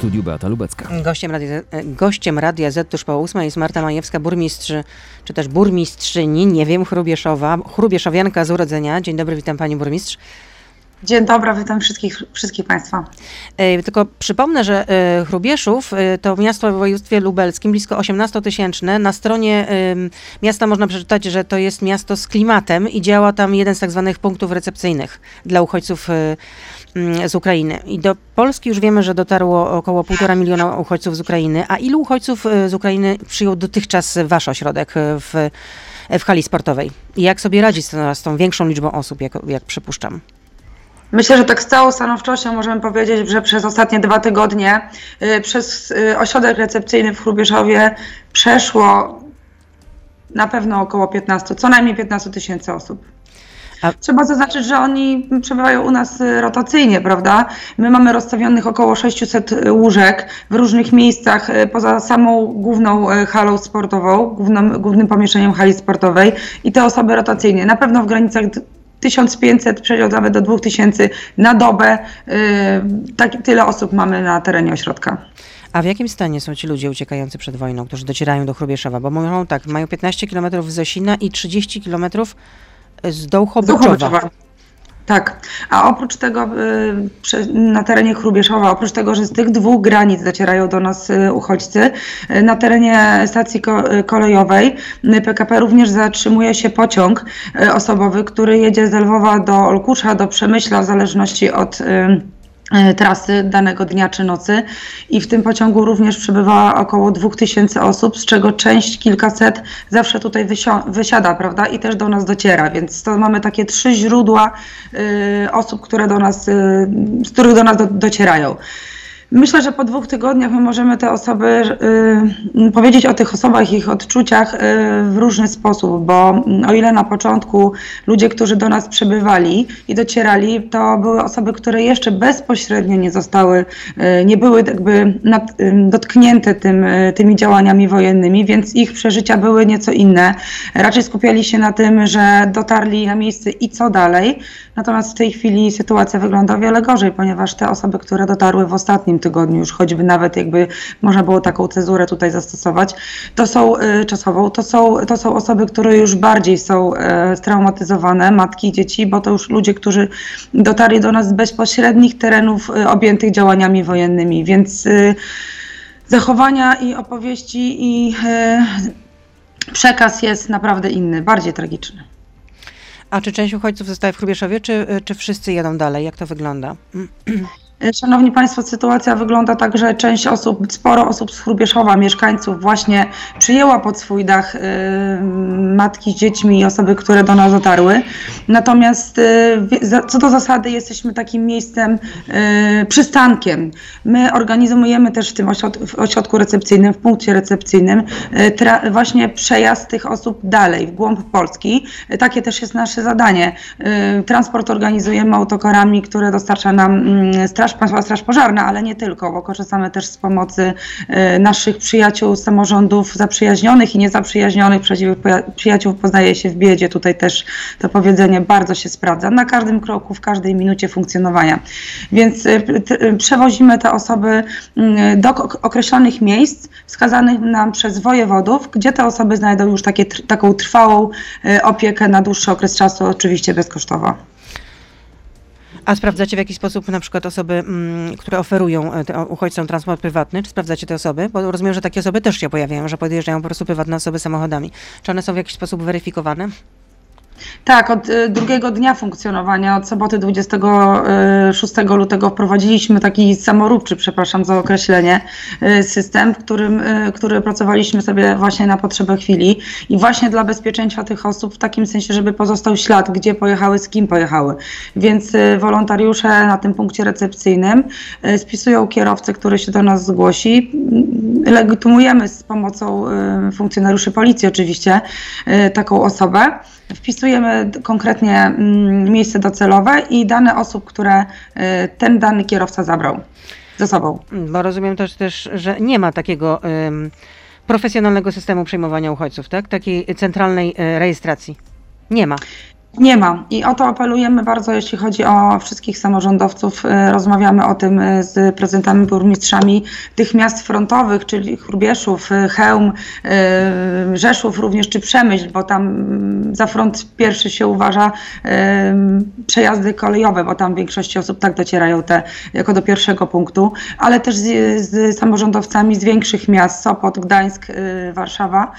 studiu Beata Lubecka. Gościem Radia, e, gościem Radia Z tuż po ósmej jest Marta Majewska, burmistrz, czy też burmistrzyni, nie wiem, Chrubieszowa, Chrubieszowianka z urodzenia. Dzień dobry, witam pani burmistrz. Dzień dobry, witam wszystkich, wszystkich Państwa. E, Tylko przypomnę, że e, Chrubieszów to miasto w województwie lubelskim, blisko 18-tysięczne. Na stronie miasta można przeczytać, że to jest miasto z klimatem i działa tam jeden z tak zwanych punktów recepcyjnych dla uchodźców z Ukrainy. I do Polski już wiemy, że dotarło około półtora miliona uchodźców z Ukrainy. A ilu uchodźców e, z Ukrainy przyjął dotychczas wasz ośrodek e, w, w hali sportowej? I jak sobie radzić z tą, większą liczbą osób, jak, jak przypuszczam? Myślę, że tak z całą stanowczością możemy powiedzieć, że przez ostatnie dwa tygodnie przez ośrodek recepcyjny w Chrubieszowie przeszło na pewno około 15, co najmniej 15 tysięcy osób. A- Trzeba zaznaczyć, że oni przebywają u nas y, rotacyjnie, prawda? My mamy rozstawionych około 600 łóżek w różnych miejscach y, poza samą główną y, halą sportową, główną, głównym pomieszczeniem hali sportowej i te osoby rotacyjnie. Na pewno w granicach d- 1500, przejdą nawet do 2000 na dobę. Tak, tyle osób mamy na terenie ośrodka. A w jakim stanie są ci ludzie uciekający przed wojną, którzy docierają do Chrubieszowa? Bo mówią tak, mają 15 km z Zesina i 30 km z Dołchobyczowa. Tak, a oprócz tego y, na terenie Chrubieszowa, oprócz tego, że z tych dwóch granic docierają do nas y, uchodźcy, y, na terenie stacji ko- kolejowej PKP również zatrzymuje się pociąg osobowy, który jedzie z Lwowa do Olkusza, do Przemyśla, w zależności od trasy danego dnia czy nocy i w tym pociągu również przebywa około 2000 osób, z czego część kilkaset zawsze tutaj wysiada, prawda, i też do nas dociera, więc to mamy takie trzy źródła y, osób, które do nas, y, z których do nas do, docierają. Myślę, że po dwóch tygodniach my możemy te osoby y, powiedzieć o tych osobach ich odczuciach y, w różny sposób, bo mm, o ile na początku ludzie, którzy do nas przybywali i docierali, to były osoby, które jeszcze bezpośrednio nie zostały, y, nie były jakby nad, y, dotknięte tym, y, tymi działaniami wojennymi, więc ich przeżycia były nieco inne. Raczej skupiali się na tym, że dotarli na miejsce i co dalej. Natomiast w tej chwili sytuacja wygląda o wiele gorzej, ponieważ te osoby, które dotarły w ostatnim tygodniu, już choćby nawet jakby można było taką cezurę tutaj zastosować, to są y, czasową, to są, to są osoby, które już bardziej są e, straumatyzowane, matki i dzieci, bo to już ludzie, którzy dotarli do nas z bezpośrednich terenów y, objętych działaniami wojennymi, więc y, zachowania i opowieści i y, przekaz jest naprawdę inny, bardziej tragiczny. A czy część uchodźców zostaje w Chrubieszowie, czy, czy wszyscy jedą dalej? Jak to wygląda? Szanowni Państwo, sytuacja wygląda tak, że część osób, sporo osób z Chrubieszowa, mieszkańców właśnie przyjęła pod swój dach y, matki z dziećmi i osoby, które do nas dotarły. Natomiast y, co do zasady jesteśmy takim miejscem, y, przystankiem. My organizujemy też w tym ośrod w ośrodku recepcyjnym, w punkcie recepcyjnym właśnie przejazd tych osób dalej, w głąb Polski. Takie też jest nasze zadanie. Transport organizujemy autokarami, które dostarcza nam mm, Straż Straż Pożarna, ale nie tylko, bo korzystamy też z pomocy y, naszych przyjaciół samorządów zaprzyjaźnionych i niezaprzyjaźnionych. Przeciw- Przyjaciół poznaje się w biedzie. Tutaj też to powiedzenie bardzo się sprawdza. Na każdym kroku, w każdej minucie funkcjonowania. Więc y, przewozimy te osoby mm, do ok- określonych miejsc wskazanych nam przez wojewodów, gdzie te osoby znajdą już takie, taką trwałą y, opiekę na dłuższy okres czasu, oczywiście bezkosztowo. A sprawdzacie w jaki sposób na przykład osoby, mm, które oferują e, te- uchodźcom transport prywatny? Czy sprawdzacie te osoby? Bo rozumiem, że takie osoby też się pojawiają, że podjeżdżają po prostu prywatne osoby samochodami. Czy one są w jakiś sposób weryfikowane? Tak, od y, drugiego dnia funkcjonowania, od soboty 26 lutego wprowadziliśmy taki samoróbczy, przepraszam za określenie, y, system, w którym, y, który pracowaliśmy sobie właśnie na potrzebę chwili i właśnie dla bezpieczeństwa tych osób w takim sensie, żeby pozostał ślad, gdzie pojechały, z kim pojechały. Więc y, wolontariusze na tym punkcie recepcyjnym y, spisują kierowcę, który się do nas zgłosi. Legitymujemy z pomocą y, funkcjonariuszy policji oczywiście y, taką osobę. Wpisujemy konkretnie mm, miejsce docelowe i dane osób, które y, ten dany kierowca zabrał ze sobą. Bo rozumiem też, też że nie ma takiego profesjonalnego systemu przyjmowania uchodźców, tak? Takiej centralnej e, rejestracji. Nie ma. Nie ma. I o to apelujemy bardzo, jeśli chodzi o wszystkich samorządowców. E, Rozmawiamy o tym e, z prezydentami, burmistrzami tych miast frontowych, czyli Chrubieszów, e, Chełm, Rzeszów również, czy Przemyśl, bo tam mm, za front pierwszy się uważa przejazdy kolejowe, bo tam większości osób tak docierają te jako do pierwszego punktu, ale też z, z samorządowcami z większych miast, Sopot, Gdańsk, Warszawa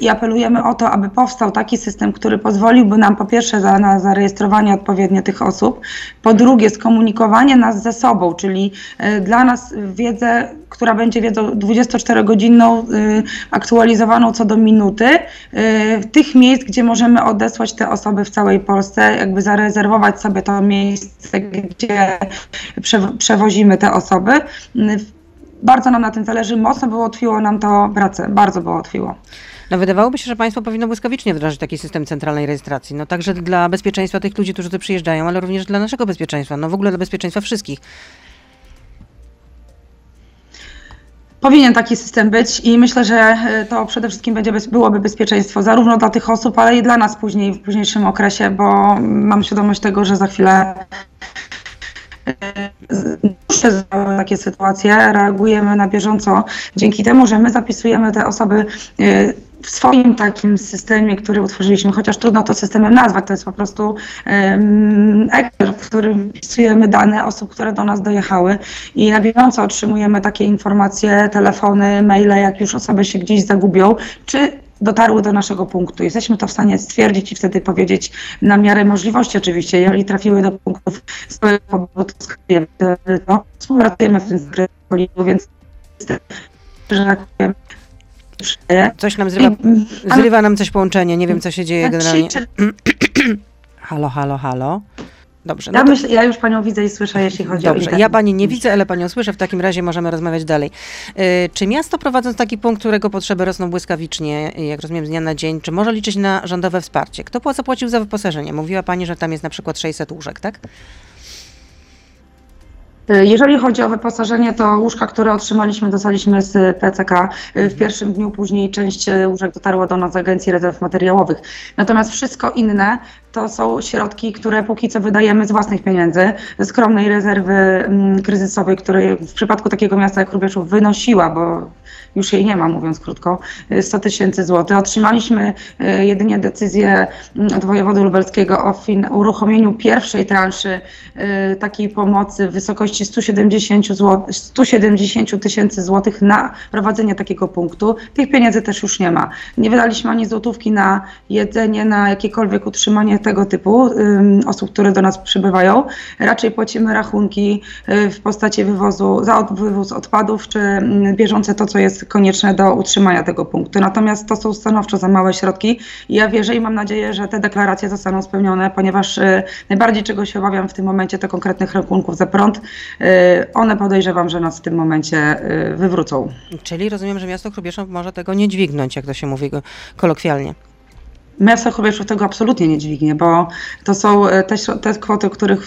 i apelujemy o to, aby powstał taki system, który pozwoliłby nam po pierwsze za, na zarejestrowanie odpowiednio tych osób, po drugie skomunikowanie nas ze sobą, czyli e, dla nas wiedzę, która będzie wiedzą 24-godzinną, y, aktualizowaną co do minuty, y, tych miejsc, gdzie możemy odesłać te osoby w całej Polsce, jakby zarezerwować sobie to miejsce, gdzie przewo- przewozimy te osoby. Bardzo nam na tym zależy, mocno by ułatwiło nam to pracę, bardzo by ułatwiło. No wydawałoby się, że państwo powinno błyskawicznie wdrożyć taki system centralnej rejestracji. No także dla bezpieczeństwa tych ludzi, którzy tu przyjeżdżają, ale również dla naszego bezpieczeństwa. No w ogóle dla bezpieczeństwa wszystkich. Powinien taki system być i myślę, że e, to przede wszystkim będzie bez, byłoby bezpieczeństwo zarówno dla tych osób, ale i dla nas później w późniejszym okresie, bo mam świadomość tego, że za chwilę e, z- przez takie sytuacje reagujemy na bieżąco dzięki temu, że my zapisujemy te osoby e, w swoim takim systemie, który utworzyliśmy, chociaż trudno to systemem nazwać, to jest po prostu em, Excel, w którym wpisujemy dane osób, które do nas dojechały i na bieżąco otrzymujemy takie informacje, telefony, maile, jak już osoby się gdzieś zagubią, czy dotarły do naszego punktu. Jesteśmy to w stanie stwierdzić i wtedy powiedzieć na miarę możliwości oczywiście, jeżeli trafiły do punktów swojego skryjemy to, współpracujemy w tym zakresie, więc że tak powiem, Coś nam zrywa, i- zrywa nam coś połączenie. Nie wiem, co się dzieje a generalnie. Halo, halo, halo. Dobrze. No Ja, to, myślę, ja już panią widzę i słyszę, jeśli chodzi o dobrze. internet. Ja pani nie widzę, ale panią słyszę. W takim razie możemy rozmawiać dalej. Y, Czy miasto prowadząc taki punkt, którego potrzeby rosną błyskawicznie, jak rozumiem z dnia na dzień, czy może liczyć na rządowe wsparcie? Kto pła- zapłacił za wyposażenie? Mówiła pani, że tam jest na przykład 600 łóżek, tak? Y, Jeżeli chodzi o wyposażenie, to łóżka, które otrzymaliśmy, dostaliśmy z PCK. Y, W pierwszym dniu później część y, łóżek dotarła do nas z Agencji Rezerw Materiałowych. Natomiast wszystko inne to są środki, które póki co wydajemy z własnych pieniędzy, ze skromnej rezerwy mm, kryzysowej, której w przypadku takiego miasta jak Rubieszów wynosiła, bo już jej nie ma, mówiąc krótko, y, 100 tysięcy złotych. Otrzymaliśmy jedynie decyzję mm, od wojewody lubelskiego o uruchomieniu pierwszej transzy takiej pomocy w wysokości 170 zł 170 tysięcy złotych na prowadzenie takiego punktu. Tych pieniędzy też już nie ma. Nie wydaliśmy ani złotówki na jedzenie, na jakiekolwiek utrzymanie tego typu ym, osób, które do nas przybywają. Raczej płacimy rachunki y, w postaci wywozu, za od, wywóz odpadów, czy mm, bieżące to, co jest konieczne do utrzymania tego punktu. Natomiast to są stanowczo za małe środki ja wierzę i mam nadzieję, że te deklaracje zostaną spełnione, ponieważ y, najbardziej czego się obawiam w tym momencie to konkretnych rachunków za prąd. Y, One podejrzewam, że nas w tym momencie y, wywrócą. Czyli rozumiem, że miasto Hrubieszów może tego nie dźwignąć, jak to się mówi kolokwialnie. Miasto Chrubieszów tego absolutnie nie dźwignie, bo to są e, te, te kwoty, których,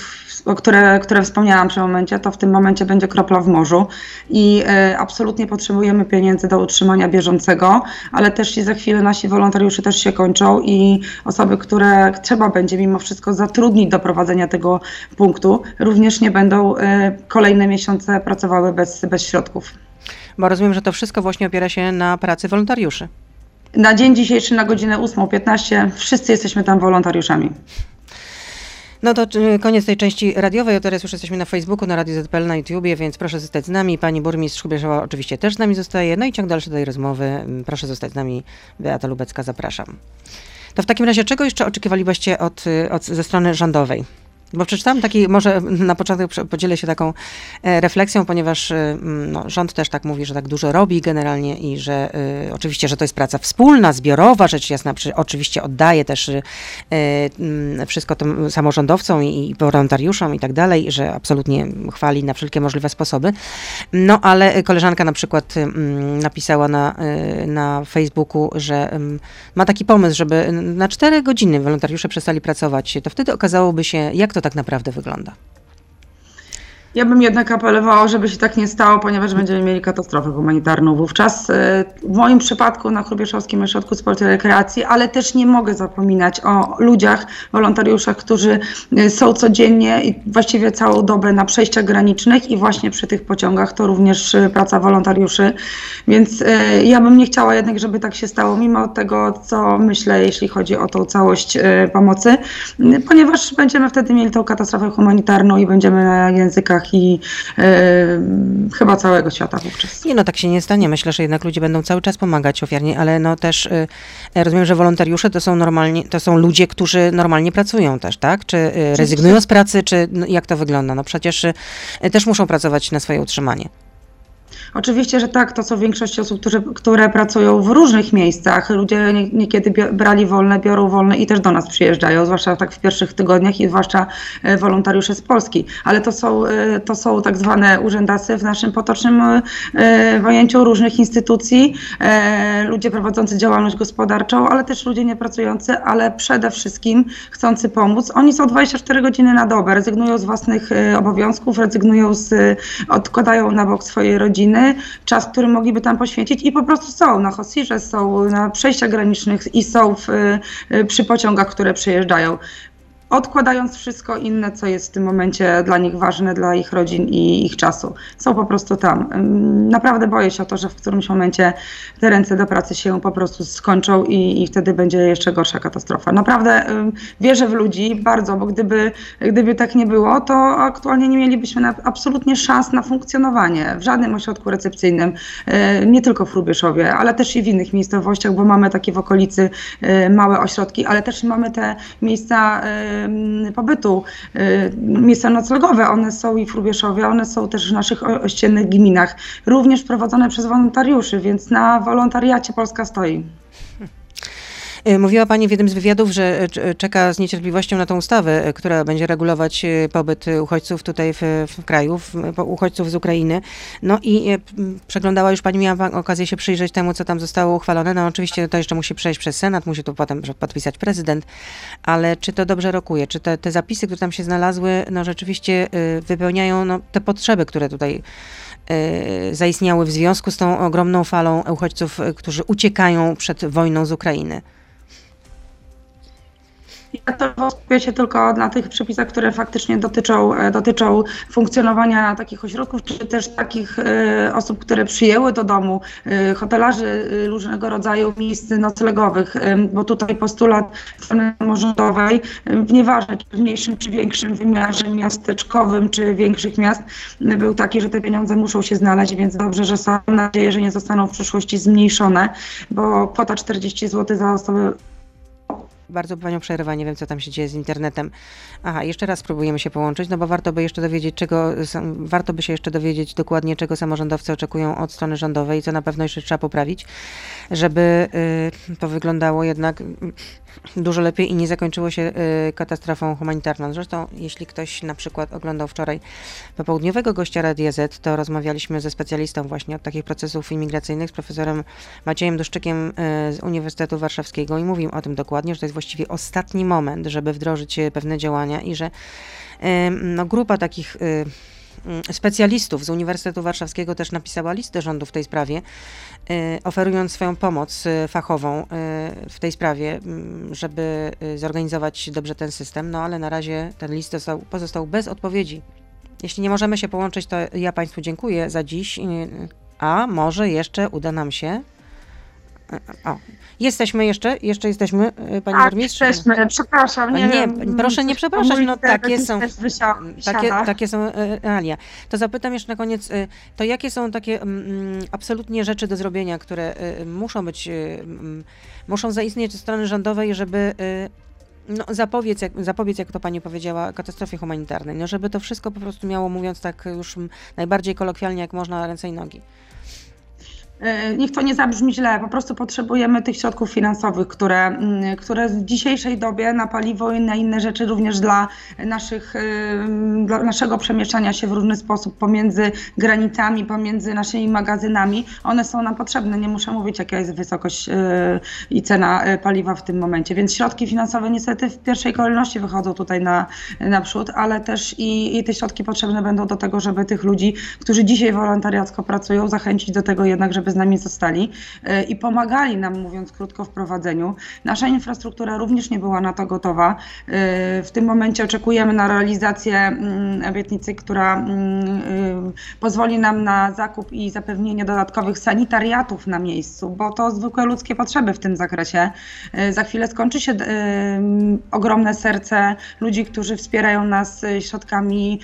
które, które wspomniałam przy momencie, to w tym momencie będzie kropla w morzu i e, absolutnie potrzebujemy pieniędzy do utrzymania bieżącego, ale też i za chwilę nasi wolontariusze też się kończą i osoby, które trzeba będzie mimo wszystko zatrudnić do prowadzenia tego punktu, również nie będą e, kolejne miesiące pracowały bez, bez środków. Bo rozumiem, że to wszystko właśnie opiera się na pracy wolontariuszy. Na dzień dzisiejszy na godzinę 8.15 wszyscy jesteśmy tam wolontariuszami. No to y, koniec tej części radiowej, a teraz już jesteśmy na Facebooku, na Radio ZPL, na YouTubie, więc proszę zostać z nami. Pani burmistrz Hrubieszowa oczywiście też z nami zostaje. No i ciąg dalszy tej rozmowy. Mm, Proszę zostać z nami. Beata Lubecka, zapraszam. To w takim razie czego jeszcze oczekiwalibyście od, y, od, ze strony rządowej? Bo przeczytałam taki, może na początek podzielę się taką e, refleksją, ponieważ y, mm, no, rząd też tak mówi, że tak dużo robi generalnie i że y, oczywiście, że to jest praca wspólna, zbiorowa, rzecz jasna, oczywiście oddaje też y, y, wszystko tym samorządowcom i, i wolontariuszom i tak dalej, że absolutnie chwali na wszelkie możliwe sposoby. No ale koleżanka na przykład y, mm, napisała na, y, na Facebooku, że ma taki pomysł, żeby na cztery godziny wolontariusze przestali pracować. To wtedy okazałoby się, jak to tak naprawdę wygląda. Ja bym jednak apelowała, żeby się tak nie stało, ponieważ będziemy mieli katastrofę humanitarną wówczas. E, w moim przypadku na Chrubieszowskim Ośrodku Sportu i Rekreacji, ale też nie mogę zapominać o ludziach, wolontariuszach, którzy e, są codziennie i właściwie całą dobę na przejściach granicznych i właśnie przy tych pociągach to również e, praca wolontariuszy. Więc ja bym nie chciała jednak, żeby tak się stało, mimo tego, co myślę, jeśli chodzi o tą całość pomocy, ponieważ będziemy wtedy mieli tą katastrofę humanitarną i będziemy na i e, chyba całego świata wówczas. Nie no, tak się nie stanie. Myślę, że jednak ludzie będą cały czas pomagać ofiarnie, ale no też y, rozumiem, że wolontariusze to są normalnie, to są ludzie, którzy normalnie pracują też, tak? Czy y, rezygnują z pracy, czy no, jak to wygląda? No przecież y, też muszą pracować na swoje utrzymanie. Oczywiście, że tak, to są większość osób, którzy, które pracują w różnych miejscach. Ludzie niekiedy brali wolne, biorą wolne i też do nas przyjeżdżają, zwłaszcza tak w pierwszych tygodniach i zwłaszcza e, wolontariusze z Polski. Ale to są, e, to są tak zwane urzędasy w naszym potocznym e, pojęciu różnych instytucji, ludzie prowadzący działalność gospodarczą, ale też ludzie niepracujący, ale przede wszystkim chcący pomóc. Oni są 24 godziny na dobę, rezygnują z własnych obowiązków, rezygnują z, odkładają na bok swojej rodziny, czas, który mogliby tam poświęcić i po prostu są na Hosirze, są na przejściach granicznych i są w, y, przy pociągach, które przyjeżdżają odkładając wszystko inne, co jest w tym momencie dla nich ważne, dla ich rodzin i ich czasu. Są po prostu tam. Naprawdę boję się o to, że w którymś momencie te ręce do pracy się po prostu skończą i, i wtedy będzie jeszcze gorsza katastrofa. Naprawdę wierzę w ludzi bardzo, bo gdyby, gdyby tak nie było, to aktualnie nie mielibyśmy na, absolutnie szans na funkcjonowanie w żadnym ośrodku recepcyjnym, e, nie tylko w Rubieszowie, ale też i w innych miejscowościach, bo mamy takie w okolicy e, małe ośrodki, ale też mamy te miejsca e, pobytu, y, miejsca noclegowe. One są i w Rubieszowie, one są też w naszych ościennych gminach, również prowadzone przez wolontariuszy, więc na wolontariacie Polska stoi. Y, mówiła Pani w jednym z wywiadów, że y, czeka z niecierpliwością na tą ustawę, która będzie regulować pobyt uchodźców tutaj w, w kraju, w, uchodźców z Ukrainy. No i przeglądała już Pani, miała okazję się przyjrzeć temu, co tam zostało uchwalone. No oczywiście to jeszcze musi przejść przez Senat, musi to potem podpisać prezydent, ale czy to dobrze rokuje? Czy te, te zapisy, które tam się znalazły, no rzeczywiście wypełniają no, te potrzeby, które tutaj zaistniały w związku z tą ogromną falą uchodźców, którzy uciekają przed wojną z Ukrainy? Ja to skupię się tylko na tych przepisach, które faktycznie dotyczą, e, dotyczą funkcjonowania takich ośrodków, czy też takich e, osób, które przyjęły do domu, e, hotelarzy różnego rodzaju miejsc noclegowych, bo tutaj postulat strony samorządowej, nieważne czy w mniejszym czy większym wymiarze miasteczkowym, czy większych miast, był taki, że te pieniądze muszą się znaleźć, więc dobrze, że są. Mam nadzieję, że nie zostaną w przyszłości zmniejszone, bo kwota 40 zł za osobę bardzo panią przerwa, nie wiem co tam się dzieje z internetem. Aha, jeszcze raz spróbujemy się połączyć, no bo warto by jeszcze dowiedzieć, czego, warto by się jeszcze dowiedzieć dokładnie, czego samorządowcy oczekują od strony rządowej, co na pewno jeszcze trzeba poprawić, żeby y, to wyglądało jednak dużo lepiej i nie zakończyło się y, katastrofą humanitarną. Zresztą, jeśli ktoś na przykład oglądał wczoraj popołudniowego gościa Radia Z, to rozmawialiśmy ze specjalistą właśnie od takich procesów imigracyjnych, z profesorem Maciejem Duszczykiem y, z Uniwersytetu Warszawskiego i mówił o tym dokładnie, że to jest właściwie ostatni moment, żeby wdrożyć e, pewne działania i że y, no, grupa takich specjalistów z Uniwersytetu Warszawskiego też napisała listę rządu w tej sprawie, Y, oferując swoją pomoc y, fachową y, w tej sprawie, mm, żeby zorganizować dobrze ten system, no ale na razie ten list został, pozostał bez odpowiedzi. Jeśli nie możemy się połączyć, to ja Państwu dziękuję za dziś, a może jeszcze uda nam się. O, Jesteśmy jeszcze, jeszcze jesteśmy, y, Pani tak, Burmistrz? jesteśmy, przepraszam. Nie, nie wiem, proszę nie przepraszać, no takie są, takie, takie są realia. To zapytam jeszcze na koniec, y, to jakie są takie um, absolutnie rzeczy do zrobienia, które um, muszą być, um, muszą zaistnieć ze strony rządowej, żeby no, zapobiec, jak, zapobiec, jak to pani powiedziała, katastrofie humanitarnej, no, żeby to wszystko po prostu miało, mówiąc tak już najbardziej kolokwialnie, jak można, ręce i nogi. E, niech to nie zabrzmi źle, po prostu potrzebujemy tych środków finansowych, które, mm, które w dzisiejszej dobie na paliwo i na inne rzeczy również dla, naszych, e, dla naszego przemieszczania się w różny sposób pomiędzy granicami, pomiędzy naszymi magazynami, one są nam potrzebne. Nie muszę mówić, jaka jest wysokość e, i cena paliwa w tym momencie. Więc środki finansowe niestety w pierwszej kolejności wychodzą tutaj na, naprzód, ale też i, i te środki potrzebne będą do tego, żeby tych ludzi, którzy dzisiaj wolontariacko pracują, zachęcić do tego jednak, żeby żeby z nami zostali e, i pomagali nam, mówiąc krótko, w prowadzeniu. Nasza infrastruktura również nie była na to gotowa. E, w tym momencie oczekujemy na realizację mm, obietnicy, która mm, e, pozwoli nam na zakup i zapewnienie dodatkowych sanitariatów na miejscu, bo to zwykłe ludzkie potrzeby w tym zakresie. Za chwilę skończy się ogromne serce ludzi, którzy wspierają nas środkami,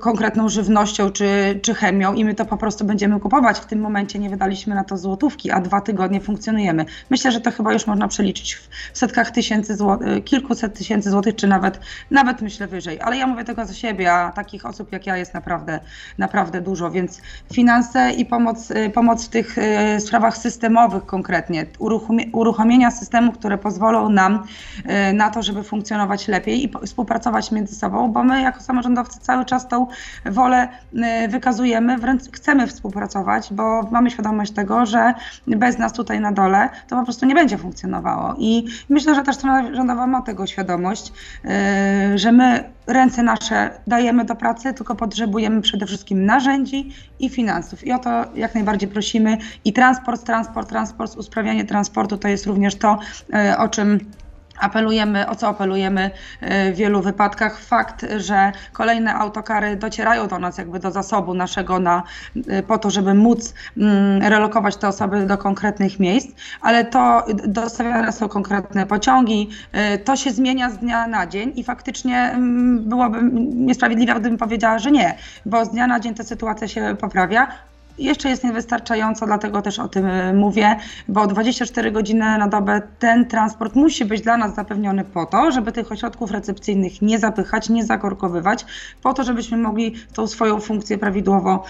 konkretną żywnością czy, czy chemią i my to po prostu będziemy kupować. W tym momencie nie wydaliśmy na to złotówki, a dwa tygodnie funkcjonujemy. Myślę, że to chyba już można przeliczyć w setkach tysięcy złotych, kilkuset tysięcy złotych, czy nawet, nawet myślę wyżej. Ale ja mówię tego za siebie, a takich osób jak ja jest naprawdę, naprawdę dużo, więc finanse i pomoc, y, pomoc w tych y, sprawach systemowych konkretnie, uruchomienia systemu, które pozwolą nam y, na to, żeby funkcjonować lepiej i współpracować między sobą, bo my jako samorządowcy cały czas tą wolę wykazujemy, wręcz chcemy współpracować, bo mamy świadomość tego, że bez nas tutaj na dole to po prostu nie będzie funkcjonowało. I myślę, że też strona rządowa ma tego świadomość, yy, że my ręce nasze dajemy do pracy, tylko potrzebujemy przede wszystkim narzędzi i finansów. I o to jak najbardziej prosimy. I transport, transport, transport, usprawnianie transportu to jest również to, yy, o czym apelujemy, o co apelujemy e, w wielu wypadkach. Fakt, że kolejne autokary docierają do nas jakby do zasobu naszego na, e, po to, żeby móc mm, relokować te osoby do konkretnych miejsc, ale to dostawiane są konkretne pociągi, e, to się zmienia z dnia na dzień i faktycznie mm, byłoby niesprawiedliwe, gdybym powiedziała, że nie, bo z dnia na dzień ta sytuacja się poprawia, jeszcze jest niewystarczająco, dlatego też o tym e, mówię, bo 24 godziny na dobę ten transport musi być dla nas zapewniony po to, żeby tych ośrodków recepcyjnych nie zapychać, nie zakorkowywać, po to, żebyśmy mogli tą swoją funkcję prawidłowo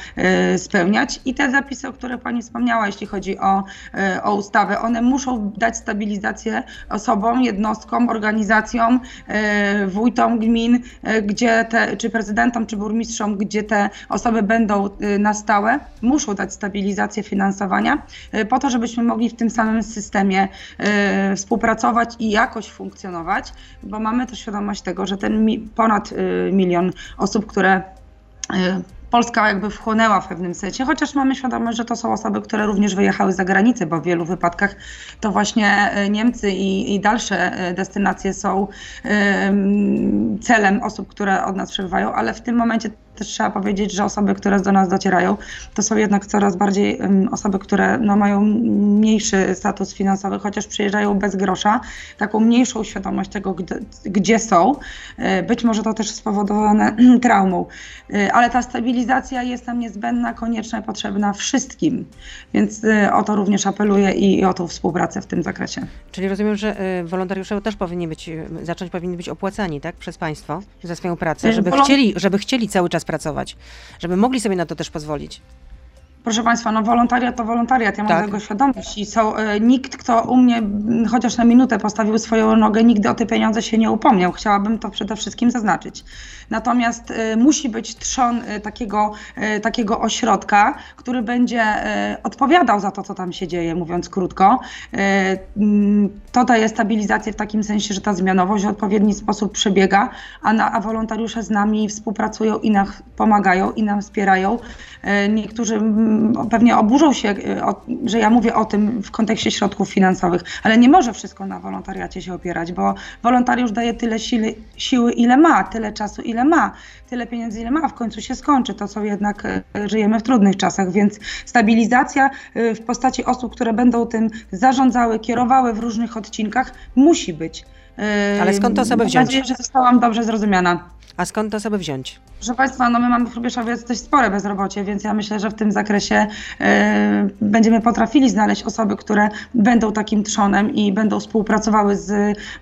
y, spełniać. I te zapisy, o których Pani wspomniała, jeśli chodzi o, y, o ustawę, one muszą dać stabilizację osobom, jednostkom, organizacjom, wójtom gmin, gdzie te, czy prezydentom, czy burmistrzom, gdzie te osoby będą na stałe muszą dać stabilizację finansowania, y, po to, żebyśmy mogli w tym samym systemie y, współpracować i jakoś funkcjonować, bo mamy też świadomość tego, że ten ponad y, milion osób, które Polska jakby wchłonęła w pewnym sensie, chociaż mamy świadomość, że to są osoby, które również wyjechały za granicę, bo w wielu wypadkach to właśnie Niemcy i, i dalsze destynacje są celem osób, które od nas przebywają, ale w tym momencie też trzeba powiedzieć, że osoby, które do nas docierają, to są jednak coraz bardziej osoby, które no, mają mniejszy status finansowy, chociaż przyjeżdżają bez grosza, taką mniejszą świadomość tego, gdzie, są. E, być może to też spowodowane traumą, e, ale ta stabilizacja jest nam niezbędna, konieczna i potrzebna wszystkim, więc e, o to również apeluję i o tą współpracę w tym zakresie. Czyli rozumiem, że wolontariusze też powinni być, zacząć powinni być opłacani, tak, przez państwo za swoją pracę, żeby chcieli, żeby chcieli cały czas pracować, żeby mogli sobie na to też pozwolić. Proszę Państwa, no wolontariat to wolontariat, ja mam tak. tego świadomość i są, y, nikt, kto u mnie chociaż na minutę postawił swoją nogę, nigdy o te pieniądze się nie upomniał. Chciałabym to przede wszystkim zaznaczyć. Natomiast y, musi być trzon y, takiego, takiego ośrodka, który będzie odpowiadał za to, co tam się dzieje, mówiąc krótko. Mm, to daje stabilizację w takim sensie, że ta zmianowość w odpowiedni sposób przebiega, a, na, a wolontariusze z nami współpracują i nam pomagają i nam wspierają. Niektórzy pewnie oburzą się, y, że ja mówię o tym w kontekście środków finansowych, ale nie może wszystko na wolontariacie się opierać, bo wolontariusz daje tyle siły, siły ile ma, tyle czasu, ile ma, tyle pieniędzy, ile ma, a w końcu się skończy. To co jednak y, żyjemy w trudnych czasach, więc stabilizacja y, w postaci osób, które będą tym zarządzały, kierowały w różnych odcinkach, musi być. Ale skąd te osoby wziąć? Mam nadzieję, że zostałam dobrze zrozumiana. A skąd te osoby wziąć? Proszę Państwa, no my mamy w Hrubieszowie dość spore bezrobocie, więc ja myślę, że w tym zakresie y, będziemy potrafili znaleźć osoby, które będą takim trzonem i będą współpracowały z,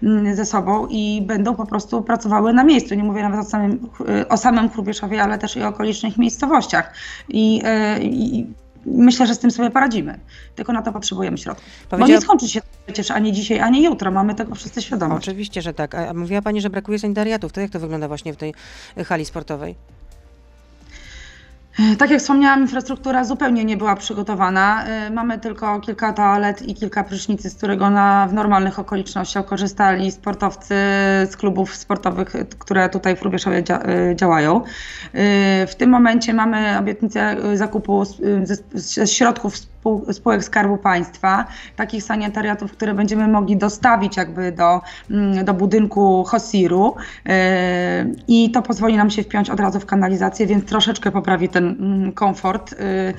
y, ze sobą i będą po prostu pracowały na miejscu. Nie mówię nawet o samym, y, o samym Hrubieszowie, ale też i o okolicznych miejscowościach. I, y, myślę, że z tym sobie poradzimy. Tylko na to potrzebujemy środków. Bo Powiedziała- nie skończy się przecież ani dzisiaj, ani jutro. Mamy tego wszyscy świadomość. Oczywiście, że tak. A mówiła Pani, że brakuje sanitariatów. To jak to wygląda właśnie w tej hali sportowej? Tak jak wspomniałam, infrastruktura zupełnie nie była przygotowana. Y, Mamy tylko kilka toalet i kilka prysznicy, z którego na, w normalnych okolicznościach korzystali sportowcy z klubów sportowych, które tutaj w Rubieszowie dzia, y, działają. W tym momencie mamy obietnicę zakupu ze, środków spółek Skarbu Państwa, takich sanitariatów, które będziemy mogli dostawić jakby do, mm, do budynku Hosiru yy, i to pozwoli nam się wpiąć od razu w kanalizację, więc troszeczkę poprawi ten mm, komfort. yy,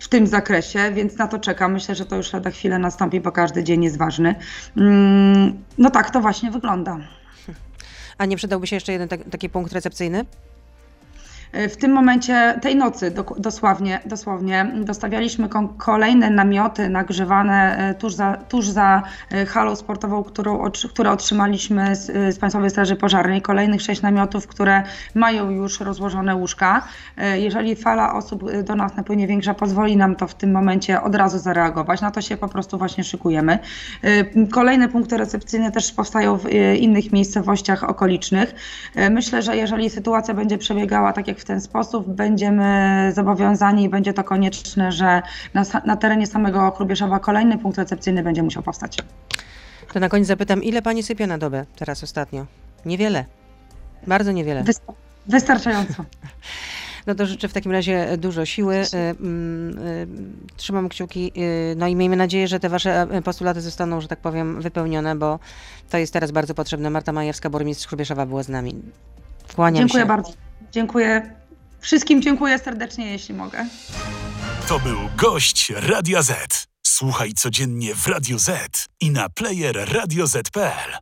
w tym zakresie, więc na to czekam. Myślę, że to już lada chwilę nastąpi, bo każdy dzień jest ważny. Mm, No tak to właśnie wygląda. A nie przydałby się jeszcze jeden tak, taki punkt recepcyjny? E, W tym momencie, tej nocy dosłownie, dosłownie dostawialiśmy kolejne namioty nagrzewane e, tuż za, tuż za e, halą sportową, którą, które otrzymaliśmy z, z Państwowej Straży Pożarnej. Kolejnych sześć namiotów, które mają już rozłożone łóżka. Jeżeli fala osób do nas napłynie większa, pozwoli nam to w tym momencie od razu zareagować. Na to się po prostu właśnie szykujemy. Kolejne punkty recepcyjne też powstają w innych miejscowościach okolicznych. Myślę, że jeżeli sytuacja będzie przebiegała tak jak w ten sposób, będziemy zobowiązani i będzie to konieczne, że na, na terenie samego Chrubieszowa kolejny punkt recepcyjny będzie musiał powstać. To na koniec zapytam, ile Pani sypie na dobę teraz ostatnio? Niewiele. Bardzo niewiele. Wysta- wystarczająco. No to życzę w takim razie dużo siły. y, y, Trzymam kciuki. y, No i miejmy nadzieję, że te Wasze e, postulaty zostaną, że tak powiem, wypełnione, bo to jest teraz bardzo potrzebne. Marta Majewska, burmistrz Chrubieszowa była z nami. Kłaniam Dziękuję się. bardzo. Dziękuję. Wszystkim dziękuję serdecznie, jeśli mogę. To był gość Radia Z. Słuchaj codziennie w Radio Z i na player radioz.pl.